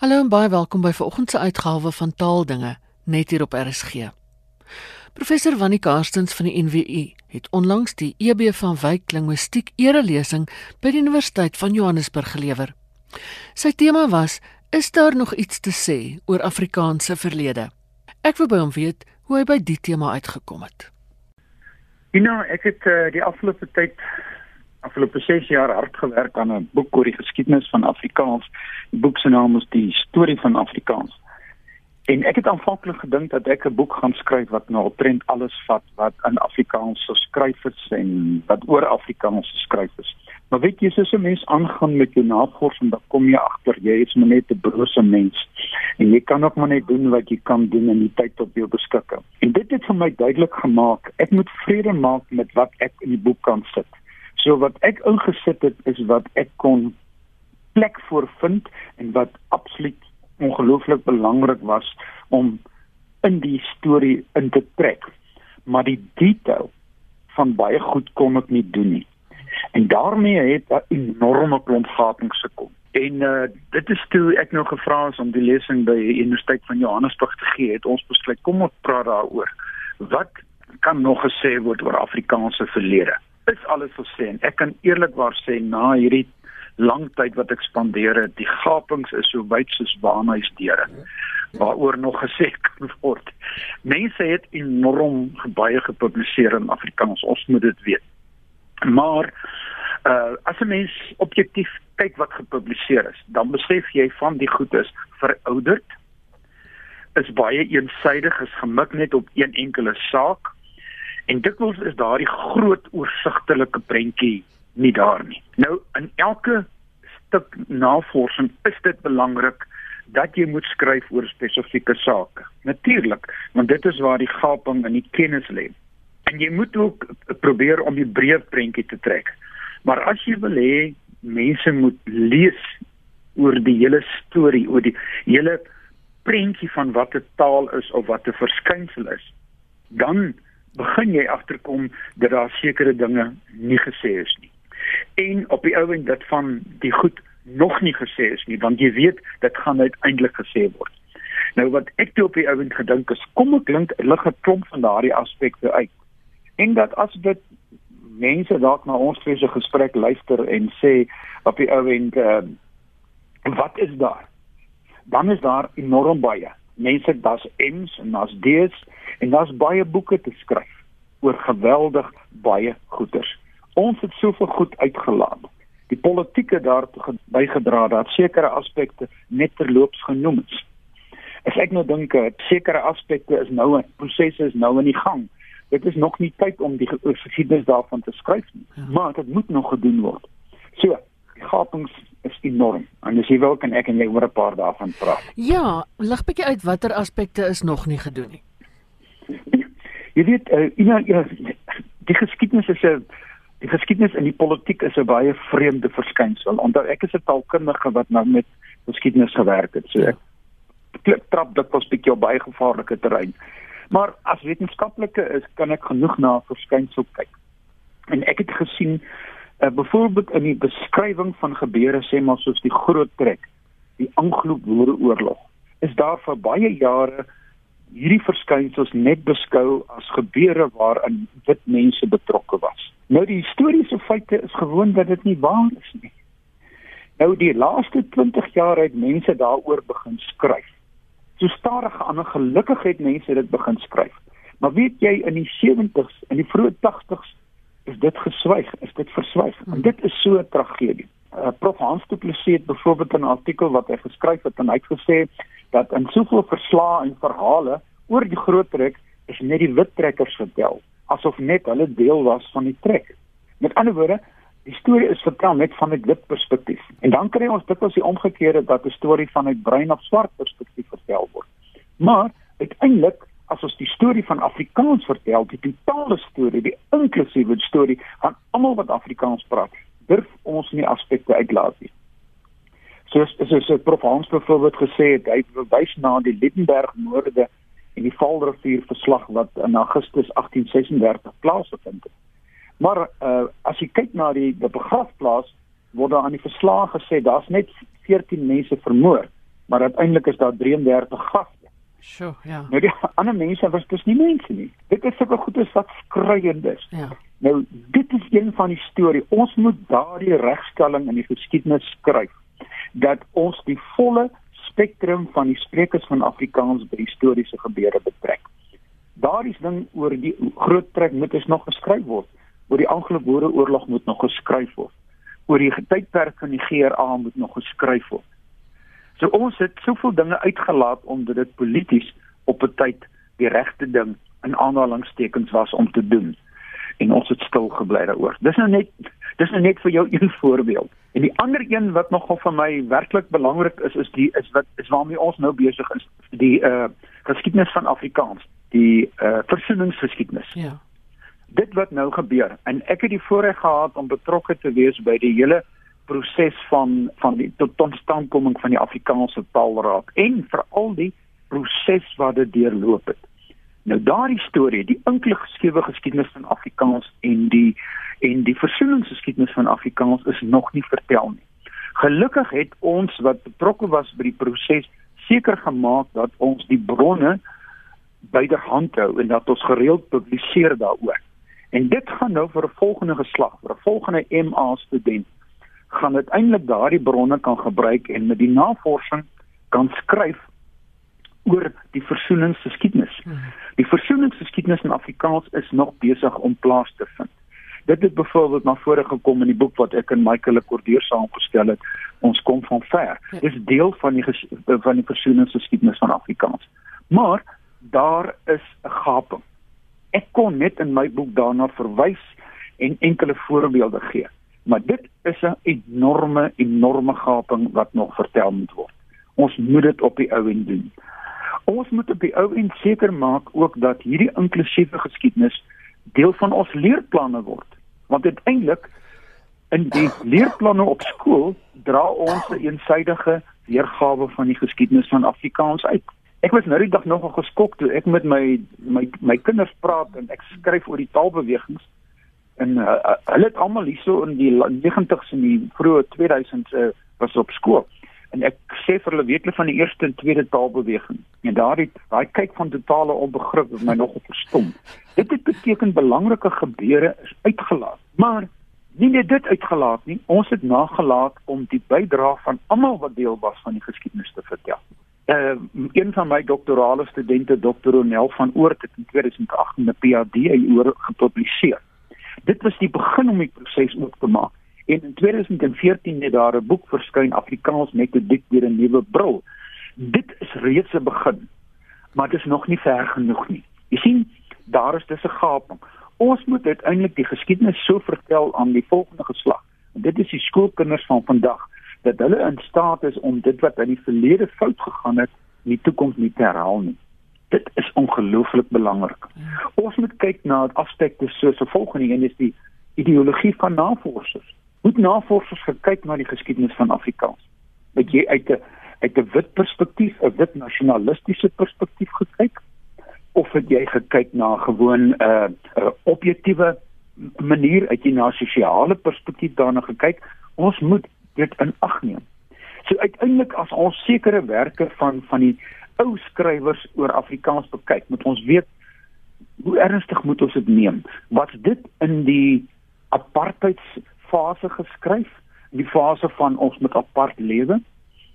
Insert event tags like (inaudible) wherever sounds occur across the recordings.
Hallo en baie welkom by vanoggend se uitgawe van Taaldinge net hier op RSG. Professor Wannie Karstens van die NWU het onlangs die EB van Wyk Linguistiek erelesing by die Universiteit van Johannesburg gelewer. Sy tema was: Is daar nog iets te sê oor Afrikaanse verlede? Ek wil by hom weet hoe hy by die tema uitgekom het. Know, ek het uh, die afgelope tyd afgelope 6 jaar hard gewerk aan 'n boek oor die geskiedenis van Afrikaans. Die boek se naam is Die Storie van Afrikaans. En ek het aanvanklik gedink dat ek 'n boek gaan skryf wat nou omtrent alles vat wat in Afrikaans geskryf is en wat oor Afrikaans geskryf is. Maar weet jy, as 'n mens aangaan met jou navorsing, dan kom jy agter jy is maar net 'n brose mens en jy kan ook maar net doen wat jy kan doen in die tyd op jou beskikking. En dit het vir my duidelik gemaak, ek moet vrede maak met wat ek in die boek kan sit. So wat ek ingesit het is wat ek kon plek voor vind en wat absoluut ongelooflik belangrik was om in die storie in te trek. Maar die detail van baie goed kon ek nie doen nie. En daarmee het 'n enorme klomp gapings gekom. En uh, dit is toe ek nou gevra is om die lesing by die Universiteit van Johannesburg te gee, het ons besluit kom ons praat daaroor. Wat kan nog gesê word oor Afrikaanse verlede? Is alles gesê en ek kan eerlikwaar sê na hierdie lang tyd wat ek spandeer het, die gapings is so wyd soos waarnuisdeure waaroor nog gesê kan word. Mense het enorm baie gepubliseer in Afrikaans, ons moet dit weet. Maar uh as 'n mens objektief kyk wat gepubliseer is, dan besef jy van die goed is verouderd. Is baie eensaidig, is gemik net op een enkele saak. En dikwels is daardie groot oorsigtelike prentjie nie daar nie. Nou in elke stuk navorsing is dit belangrik dat jy moet skryf oor spesifieke sake. Natuurlik, want dit is waar die gaping in die kennis lê. En jy moet ook probeer om die breë prentjie te trek. Maar as jy wil hê mense moet lees oor die hele storie, oor die hele prentjie van wat 'n taal is of wat 'n verskynsel is, dan begin jy agterkom dat daar sekere dinge nie gesê is nie en op die ou end dat van die goed nog nie gesê is nie want jy weet dit gaan uiteindelik gesê word. Nou wat ek toe op die ou end gedink is kom ek klink lig 'n klomp van daardie aspekte uit. En dat as dit mense dalk na ons twee se gesprek luister en sê op die ou end uh, wat is daar? Dan is daar enorm baie. Mense daar's M's en daar's D's en daar's baie boeke te skryf oor geweldig baie goeters. Ons het soveel goed uitgelaat. Die politieke daartoe bygedra dat sekere aspekte net terloops genoem is. As ek nou dink dat sekere aspekte is nou 'n proses is nou in die gang. Dit is nog nie tyd om die geskiedenis daarvan te skryf nie, ja. maar dit moet nog gedoen word. So, die gapings is enorm. En as jy wil kan ek en jy oor 'n paar daarvan praat. Ja, lig bietjie uit watter aspekte is nog nie gedoen nie. (laughs) Jy weet, uh, you know, ja, die geskiedenis is 'n Die geskiedenis in die politiek is 'n baie vreemde verskynsel. Onthou ek is 'n taalkundige wat nou met geskiedenis gewerk het. So ek trap dit was bietjie op baie gevaarlike terrein. Maar as wetenskaplike is, kan ek genoeg na verskynsel kyk. En ek het gesien uh, byvoorbeeld in die beskrywing van gebeure sê maar soos die groot trek, die Anglo-Boereoorlog, is daar vir baie jare hierdie verskynsels net beskou as gebeure waarin wit mense betrokke was. Nou die historiese feite is gewoon dat dit nie waar is nie. Nou die laaste 20 jaar het mense daaroor begin skryf. So stadig aan 'n gelukkig het mense dit begin skryf. Maar weet jy in die 70s en die vroeë 80s is dit geswyg, is dit verswyg. En hmm. dit is so 'n tragedie. Uh, Prof Hans Du Plessis het byvoorbeeld 'n artikel wat hy geskryf het en hy het gesê dat in soveel verslae en verhale oor die groot trek is net die wit trekkers vertel asof net hulle deel was van die trek. Met ander woorde, die storie is vertel net van 'n wit perspektief. En dan kry ons dikwels die omgekeerde dat 'n storie van 'n bruin of swart perspektief vertel word. Maar uiteindelik as ons die storie van Afrikaans vertel, die totale storie, die inklusiewe storie van almal wat Afrikaans praat, durf ons nie aspekte uitlaat nie. Soos soos so, Prof Hans byvoorbeeld gesê het, hy wys na die Liebenberg moorde en die Vaalrivier verslag wat in Augustus 1836 plaasgevind het. Maar uh, as jy kyk na die, die begrafplaas word daar aan die verslag gesê daar's net 14 mense vermoor, maar uiteindelik is daar 33 gaste. Sjoe, ja. Nou die ander mense was dis nie mense nie. Dit is sulke goeie wat skreiend is. Ja. Nou dit is een van die storie. Ons moet daardie regstelling in die geskiedenis skryf dat ons die volle spektrum van die sprekers van Afrikaans by historiese gebeure betrek. Daardie ding oor die groot trek moet is nog geskryf word. Oor die Anglo-Boereoorlog moet nog geskryf word. Oor die tydperk van die GRA moet nog geskryf word. So ons het soveel dinge uitgelaat omdat dit polities op 'n tyd die regte ding in aanhalingstekens was om te doen en ons het stil gebly daaroor. Dis nou net dis nou net vir jou een (laughs) voorbeeld. En die ander een wat nogal vir my werklik belangrik is is die is wat is waarmee ons nou besig is, die uh geskiedenis van Afrikaans, die uh versoeningsgeskiedenis. Ja. Dit wat nou gebeur en ek het die voorreg gehad om betrokke te wees by die hele proses van van die tot totstandkoming van die Afrikaanse Taalraad en veral die proses wat dit deurloop het. Nou daardie storie, die inklusiewe geskiedenis van Afrikaans en die en die versoeningsgeskiedenis van Afrikaans is nog nie vertel nie. Gelukkig het ons wat betrokke was by die proses seker gemaak dat ons die bronne byderhand hou en dat ons gereeld publiseer daaroor. En dit gaan nou vir 'n volgende geslag, vir 'n volgende MA student gaan uiteindelik daardie bronne kan gebruik en met die navorsing kan skryf oor die versoeningsgeskiedenis. Hmm. Die versoeningsgeskiedenis in Afrikaans is nog besig om plaas te vind. Dit het byvoorbeeld na vore gekom in die boek wat ek en Michael Lekordeur saamgestel het. Ons kom van ver. Ja. Dis deel van die van die versoeningsgeskiedenis van Afrikaans. Maar daar is 'n gaping. Ek kon net in my boek daarna verwys en enkele voorbeelde gee. Maar dit is 'n enorme enorme gaping wat nog vertel moet word. Ons moet dit op die ou en doen. Ons moet op die ou en seker maak ook dat hierdie inklusiewe geskiedenis deel van ons leerplanne word. Want uiteindelik in die leerplanne op skool dra ons 'n eensydige weergawe van die geskiedenis van Afrikaans uit. Ek was nou die dag nogal geskok toe ek met my my my kinders praat en ek skryf oor die taalbewegings en uh, uh, hulle het almal hierso in die 90's en die vroeë 2000s uh, was op skool. En ek sê vir hulle weet hulle van die eerste en tweede taalbeweging. En daardie daai kyk van totale onbegrip het my nogal verstom. Dit het beteken belangrike gebeure is uitgelaat. Maar nie net dit uitgelaat nie ons het nagelaat om die bydrae van almal wat deel was van die geskiedenis te vertel. Uh, een van my doktorale studente Dr. Ronel van Oort het in 2008 'n PhD oor gepubliseer dit was die begin om die proses oop te maak. En in 2014 het daar 'n boek verskyn Afrikaans metodiek deur 'n nuwe bril. Dit is reeds 'n begin, maar dit is nog nie ver genoeg nie. Jy sien, daar is dis 'n gaping. Ons moet uiteindelik die geskiedenis so vertel aan die volgende geslag. En dit is die skoolkinders van vandag dat hulle in staat is om dit wat in die verlede fout gegaan het, in die toekoms nie te herhaal nie. Dit is ongelooflik belangrik. Ja. Ons moet kyk na aspekte soos 'n volgende een is die ideologie van navorsers. Moet navorsers gekyk na die geskiedenis van Afrikaans? Het jy uit 'n uit 'n wit perspektief, 'n wit nasionalistiese perspektief gekyk of het jy gekyk na gewoon 'n uh, 'n objektiewe manier uit 'n sosiale perspektief daarna gekyk? Ons moet dit in ag neem. So uiteindelik as ons sekere werke van van die ou skrywers oor Afrikaans bekyk, moet ons weet hoe ernstig moet ons dit neem? Wat dit in die apartheidsfase geskryf, die fase van ons met apart lewe?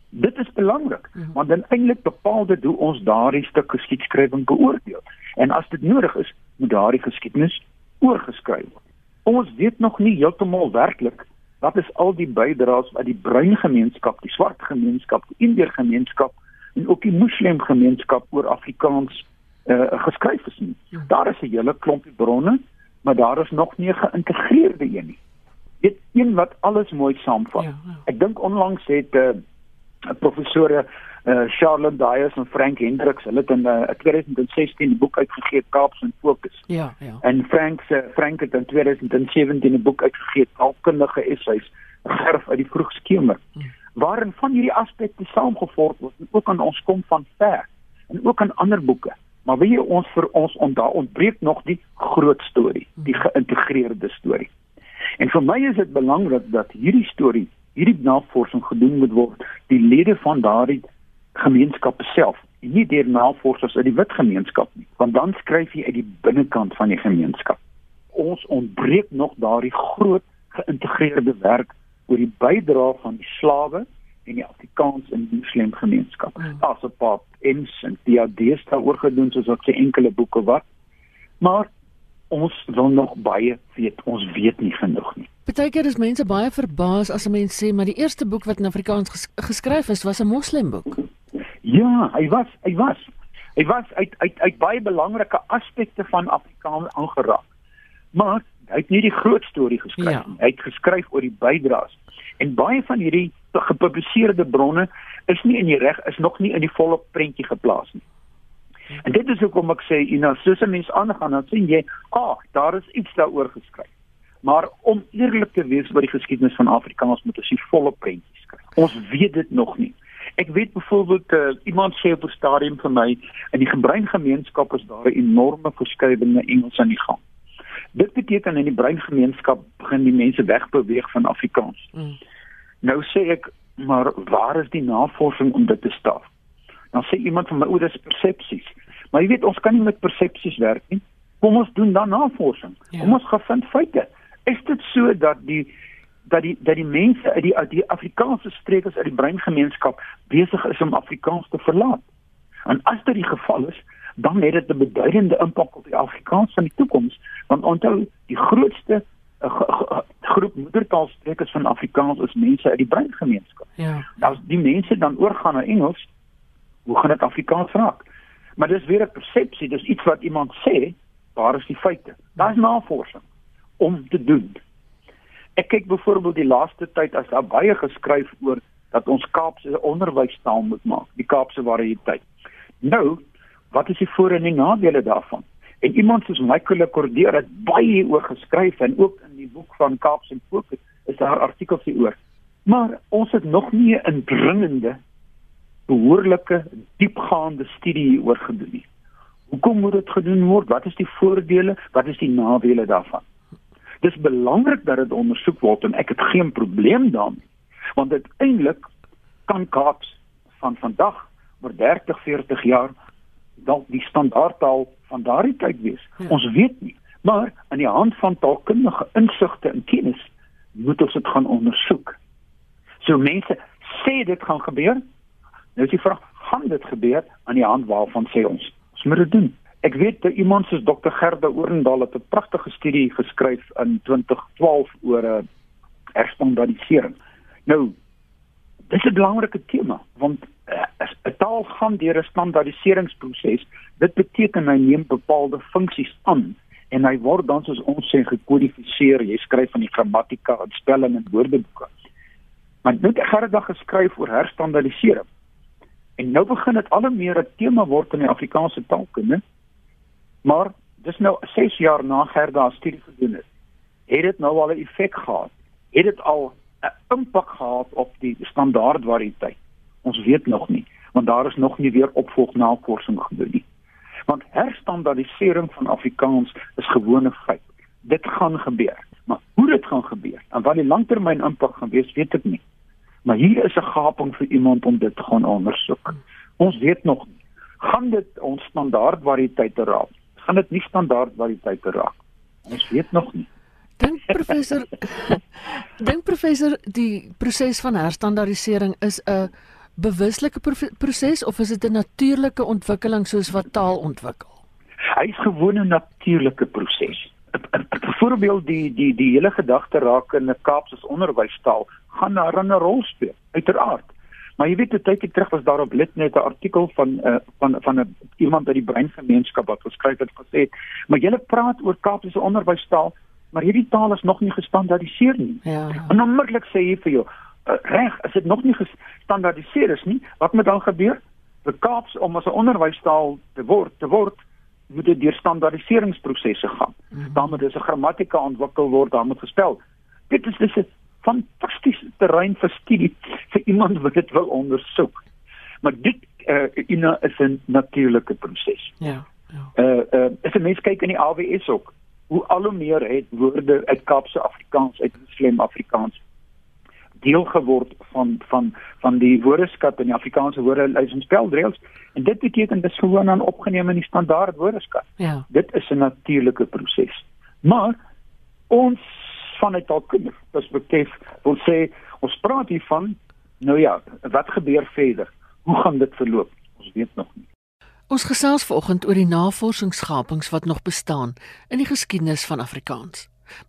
Dit is belangrik, ja. want dan eintlik bepaal dit hoe ons daardie stuk geskiedskrywing beoordeel. En as dit nodig is, moet daardie geskiedenis oorgeskryf word. Ons weet nog nie heeltemal werklik wat is al die bydraes wat die bruin gemeenskap, die swart gemeenskap, die indiër gemeenskap en ook die moslim gemeenskap oor Afrikaans uh, geskryf is nie. Ja. Daar is 'n hele klompie bronne, maar daar is nog nie 'n geïntegreerde een nie. Dit een wat alles mooi saamvat. Ja, ja. Ek dink onlangs het 'n uh, eh, professore uh, Charlotte Dias en Frank Hendricks, hulle het in uh, 2016 'n boek uitgegee, Kaaps en Fokus. Ja, ja. En Frank se uh, Frank het in 2017 'n boek uitgegee, Taalkundige Essays, Gerf uit die vroegskemer. Ja waarin van hierdie aspekte saamgevoeg word en ook aan ons kom van ver en ook aan ander boeke. Maar wie ons vir ons ontda ontbreek nog die groot storie, die geïntegreerde storie. En vir my is dit belangrik dat hierdie storie, hierdie navorsing gedoen moet word, die lede van daardie gemeenskappe self, nie deur navorsers uit die wit gemeenskap nie, want dan skryf jy uit die binnekant van die gemeenskap. Ons ontbreek nog daardie groot geïntegreerde werk oor die bydrae van die slawe en die Afrikaans in die moslim gemeenskap. Mm. Daar's 'n paar ens en diadees daaroor gedoen soos op se enkele boeke wat. Maar ons wil nog baie weet. Ons weet nie genoeg nie. Partykeer is mense baie verbaas as 'n mens sê maar die eerste boek wat in Afrikaans ges geskryf is was 'n moslimboek. Ja, hy was, hy was. Hy was uit uit uit baie belangrike aspekte van Afrikaans aangeraak. Maar hy het nie die groot storie geskryf ja. nie. Hy het geskryf oor die bydraes. En baie van hierdie gepubliseerde bronne is nie in die reg is nog nie in die volle prentjie geplaas nie. En dit is hoekom ek sê, jy nou, soos 'n mens aangaan, dan sien jy, ag, oh, daar is iets daaroor geskryf. Maar om eerlik te wees oor die geskiedenis van Afrikaans moet ons die volle prentjie skryf. Ons weet dit nog nie. Ek weet byvoorbeeld uh, iemand sê op 'n stadium vir my in die gebreingemeenskap is daar 'n enorme verskywing in Engels aan die gang. Dit beteken in die breingemeenskap begin die mense wegbeweeg van Afrikaans. Mm. Nou sê ek, maar waar is die navorsing om dit te staaf? Dan sê iemand van my oor dis persepsies. Maar jy weet ons kan nie met persepsies werk nie. Kom ons doen dan navorsing. Ja. Kom ons gaan vind feite. Is dit so dat die dat die dat die mense uit die uit die Afrikaanse streke uit die breingemeenskap besig is om Afrikaans te verlaat? En as dit die geval is, dan het dit 'n beduidende impak op die Afrikaans van die toekoms, want onthou, die grootste 'n groep moedertaalsprekers van Afrikaans is mense uit die breingemeenskap. Ja. As die mense dan oorgaan na Engels, hoe gaan dit Afrikaans raak? Maar dis weer 'n persepsie, dis iets wat iemand sê, waar is die feite? Daar's navorsing om te doen. Ek kyk byvoorbeeld die laaste tyd as daar baie geskryf oor dat ons Kaapse onderwystaal moet maak, die Kaapse variëteit. Nou, wat is die voor en die nadele daarvan? En iemand soos Michael Cordier het baie oor geskryf en ook in die boek van Kaaps en Fokus is daar artikels hieroor. Maar ons het nog nie 'n dringende behoorlike diepgaande studie hieroor gedoen nie. Hoekom moet dit gedoen word? Wat is die voordele? Wat is die nadele daarvan? Dis belangrik dat dit ondersoek word en ek het geen probleem daarmee. Want uiteindelik kan Kaaps van vandag oor 30, 40 jaar dalk die standaardtaal van daardie tyd wees. Ja. Ons weet nie, maar aan die hand van taalkundige insigte en kennis moet ons dit gaan ondersoek. So mense sê dit gaan gebeur. Nou is die vraag, gaan dit gebeur aan die hand waarvan sê ons? Ons moet dit doen. Ek weet dat iemand soos Dr Gerda Orendal het 'n pragtige studie geskryf in 2012 oor 'n uh, herstandardisering. Nou, dis 'n belangrike tema want uh, 'n taal gaan deur 'n standaardiseringsproses. Dit beteken hy neem bepaalde funksies aan en hy word dan soos ons sê gekodifiseer. Jy skryf van die grammatika en spelling in woordeboeke. Maar nou het Gerda geskryf oor herstandardisering. En nou begin dit al meer 'n tema word in die Afrikaanse taalkunde. Maar dis nou 6 jaar na Gerda studie gedoen het. Het dit nou al 'n effek gehad? Het dit al impak gehad op die standaardvariëteit? Ons weet nog nie, want daar is nog nie weer opvolgnavorsing gedoen nie. Want herstandardisering van Afrikaans is gewone feit. Dit gaan gebeur. Maar hoe dit gaan gebeur en wat die langtermyn impak gaan wees, weet ek nie. Maar hier is 'n gaping vir iemand om dit te gaan ondersoek. Ons weet nog nie. Gaan dit ons standaardvariëteite raak? Gaan dit nie standaardvariëteite raak? Ons weet nog nie. Dink professor (laughs) Dink professor die proses van herstandardisering is 'n bewuslike proses of is dit 'n natuurlike ontwikkeling soos wat taal ontwikkel? Hy is gewoon 'n natuurlike proses. Byvoorbeeld die die die hele gedagte raak in 'n Kaapse onderwystaal gaan daar 'n rol speel, uiteraard. Maar jy weet te tydjie terug was daar op Litnet 'n artikel van uh, van van 'n iemand uit die breingemeenskap wat geskryf het gesê, "Maar julle praat oor Kaapse onderwystaal, maar hierdie taal is nog nie gestandaardiseer nie." Ja. En onmiddellik sê hy vir jou, uh, reg, as dit nog nie gestandaardiseer is nie, wat moet dan gebeur? Vir Kaaps om as 'n onderwystaal te word, te word moet dit deur standaardiseringsprosesse gaan. Mm -hmm. Dan moet dus 'n grammatika ontwikkel word, dan moet gespel. Dit is dis 'n fantastiese terrein vir studie vir iemand wat dit wil ondersoek. Maar dit uh, is 'n natuurlike proses. Ja. Ja. Uh uh as 'n mens kyk in die AWS ook, hoe al hoe meer het woorde uit Kaapse Afrikaans uit Muslim Afrikaans deel geword van van van die woordeskat in die Afrikaanse woordelys en spelreëls en dit beteken dis gewoon aan opgeneem in die standaard woordeskat. Ja. Dit is 'n natuurlike proses. Maar ons vanuit taalkundige perspektief wil sê ons praat hiervan nou ja, wat gebeur verder? Hoe gaan dit verloop? Ons weet nog nie. Ons gesels vanoggend oor die navorsingsgapings wat nog bestaan in die geskiedenis van Afrikaans.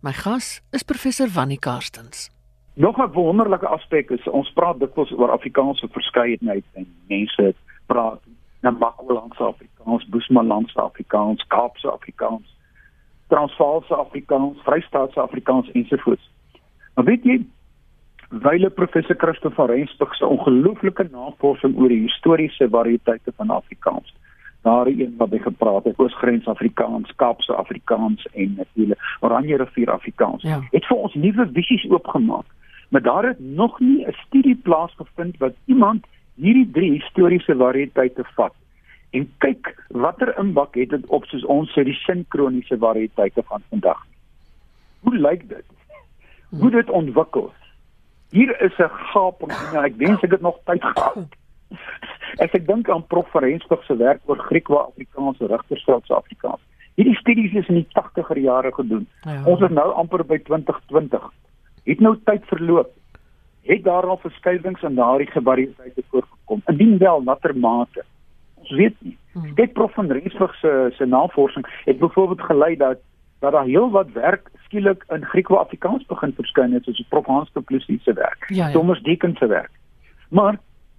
My gas is professor Wannie Karstens. Nog 'n wonderlike aspek is ons praat dikwels oor Afrikaanse verskeidenheid en mense praat Namakwalandse Afrikaans, Boesmanlandse Afrikaans, Kaapse Afrikaans, Transvaalse Afrikaans, Vrystaatse Afrikaans ensovoorts. Maar weet jy, wyle professor Christoffel Rensburg se ongelooflike navorsing oor die historiese variëteite van Afrikaans daar een wat hy gepraat het oosgrens Afrikaans, Kaapse Afrikaans en natuurlik Oranje rivier Afrikaans. Ja. Het vir ons nuwe visies oopgemaak. Maar daar het nog nie 'n studie plaasgevind wat iemand hierdie drie historiese variëteite vat en kyk watter impak het dit op soos ons sê die sinkroniese variëteite van vandag. Hoe lyk dit? Hoe dit ontwikkel? Hier is 'n gaping en ek wens ek het nog tyd gehad. (laughs) As ek dink aan Prof Rensburg se werk oor Griekwa-Afrikaanse Rigtersveld se Afrikaans. Hierdie studies is in die 80er jare gedoen. Ja. Ons is nou amper by 2020. Het nou tyd verloop. Het daar al verskuiwings in daardie gevarieteite voorgekom? Indien wel, watter mate? Ons weet nie. Hmm. Dit Prof van Rensburg se se navorsing het byvoorbeeld gelei dat dat daar heelwat werk skielik in Griekwa-Afrikaans begin verskyn het soos Prof Hans Plessis se werk. Ja, ja. Thomas Deeken se werk. Maar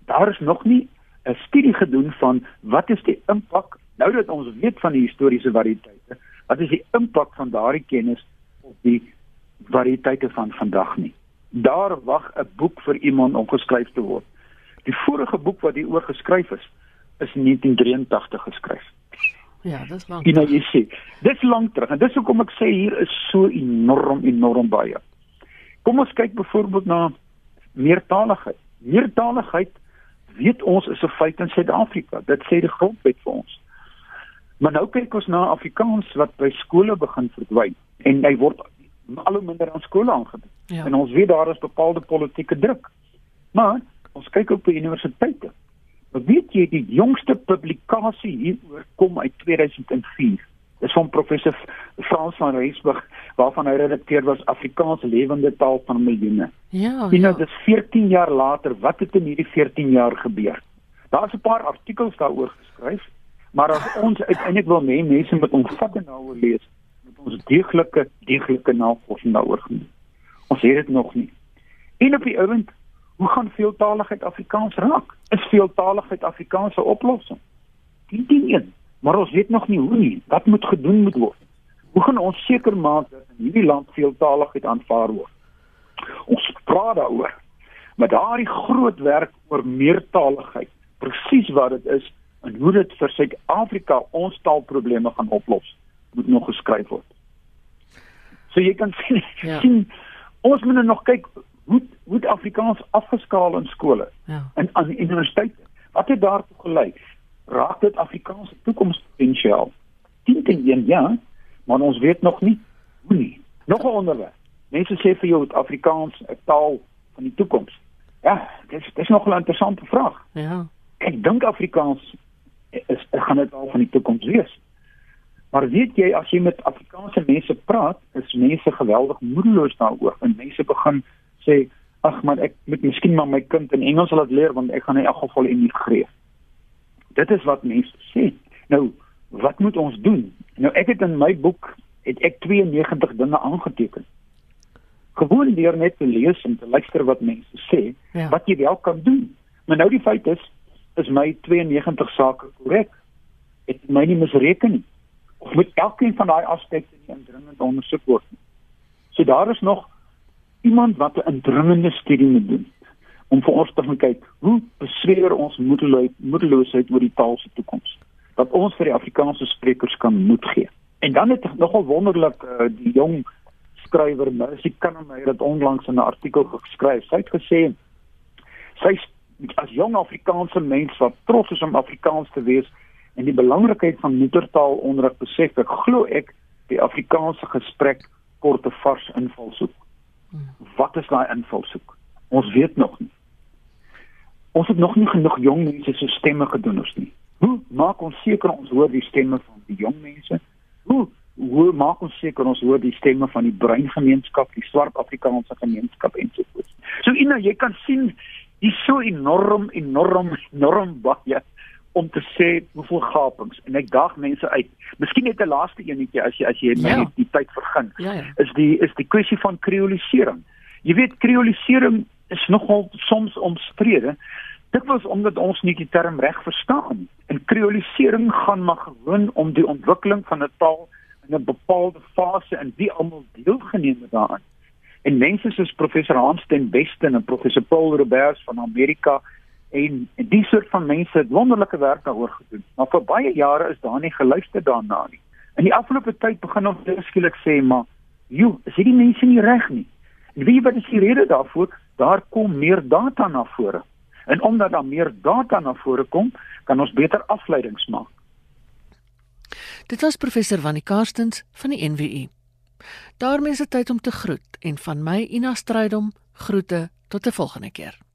daar is nog nie 'n studie gedoen van wat is die impak nou dat ons weet van die historiese variëteite, wat is die impak van daardie kennis op die variëteite van vandag nie. Daar wag 'n boek vir iemand om geskryf te word. Die vorige boek wat hieroor geskryf is, is in 1983 geskryf. Ja, dis lank. Jy nou jy sê, dis lank terug en dis hoekom ek sê hier is so enorm enorm baie. Kom ons kyk byvoorbeeld na meertaligheid. Meertaligheid weet ons is 'n feit in Suid-Afrika. Dit sê die grondwet vir ons. Maar nou kyk ons na Afrikaans wat by skole begin verdwyn en hy word al hoe minder aan skole aangebied. Ja. En ons weet daar is bepaalde politieke druk. Maar ons kyk ook by universiteite. Weet jy die jongste publikasie hieroor kom uit 2004. Dis van professor Frans van Reisburg waarvan hy redakteur was Afrikaans lewende taal van miljoene. Ja. Jy nou ja. dis 14 jaar later, wat het in hierdie 14 jaar gebeur? Daar's 'n paar artikels daaroor geskryf, maar as (laughs) ons uiteindelik wil hê mense moet omvattend daaroor lees, moet ons deeglike deeglike navorsing daaroor doen. Ons het dit nog nie. En op die ouend, hoe gaan veeltaligheid Afrikaans raak? Is veeltaligheid Afrikaans 'n oplossing? Die ding een, maar ons weet nog nie hoe nie. Wat moet gedoen moet word? Hoe gaan ons seker maak dat in hierdie land veeltaligheid aanvaar word? Ons praat daaroor. Maar daardie groot werk oor meertaligheid, presies wat dit is en hoe dit vir Suid-Afrika ons taalprobleme gaan oplos, moet nog geskryf word. So jy kan (laughs) sien, Ja. sien ons moet nou nog kyk hoe hoe Afrikaans afgeskaal in skole Ja. en aan universiteite. Wat het daartoe gelei? Raak dit Afrikaans se toekomspotensiaal? 10 teen 1 ja, maar ons weet nog nie hoe nie. Nog 'n onderwerp. Mense sê vir jou dat Afrikaans 'n taal van die toekoms. Ja, dis dis nog 'n interessante vraag. Ja. Ek dink Afrikaans is gaan dit al van die toekoms wees. Maar weet jy as jy met Afrikaanse mense praat, is mense geweldig moedeloos daaroor en mense begin sê ag man ek moet miskien maar my kind in Engels laat leer want ek gaan in elk geval immigreer. Dit is wat mense sê. Nou, wat moet ons doen? Nou ek het in my boek het ek 92 dinge aangeteken. Gewoon deur net te lees en te luister wat mense sê, Ja. wat jy wel kan doen. Maar nou die feit is is my 92 sake korrek. Het my nie misreken nie. Of moet elkeen van daai aspekte nie indringend ondersoek word nie. So daar is nog iemand wat 'n indringende studie moet doen om vir ons te gaan kyk hoe besweer ons moedeloosheid moedeloosheid oor die taal se toekoms dat ons vir die Afrikaanse sprekers kan moed gee. En dan het nogal wonderlik uh, die jong skrywer Mercy Kannemeyer het onlangs in 'n artikel geskryf. Sy het gesê sy as jong Afrikaanse mens wat trots is om Afrikaans te wees en die belangrikheid van moedertaal onderrig besef, ek glo ek die Afrikaanse gesprek kort 'n vars invalshoek. Wat is daai invalshoek? Ons weet nog nie. Ons het nog nie genoeg jong mense se stemme gedoen ons nie. Hoe maak ons seker ons hoor die stemme van die jong mense? Hoe hoe maak ons seker ons hoor die stemme van die bruin gemeenskap, die swart Afrikaanse gemeenskap en so voort. So Ina, jy kan sien dis so enorm enorm enorm baie om te sê hoeveel gapings en ek daag mense uit. Miskien net 'n laaste enetjie as jy as jy ja. die tyd vergun. Ja, ja. Is die is die kwessie van kreolisering. Jy weet kreolisering is nogal soms omstrede. Dit was omdat ons nie die term reg verstaan. En kreolisering gaan maar gewoon om die ontwikkeling van 'n taal in 'n bepaalde fase en wie almal deelgeneem het daaraan. En mense soos professor Hans ten Besten en professor Paul Roberts van Amerika en, en die soort van mense het wonderlike werk daaroor gedoen. Maar vir baie jare is daar nie geluister daarna nie. In die afgelope tyd begin ons skielik sê maar, "Jo, is hierdie mense nie reg nie?" En wie wat is die rede daarvoor? Daar kom meer data na vore. En omdat daar meer data na vore kom, kan ons beter afleidings maak. Dit was professor Wannie Karstens van die NWU. daarmee is dit tyd om te groet en van my Ina Strydom groete tot 'n volgende keer.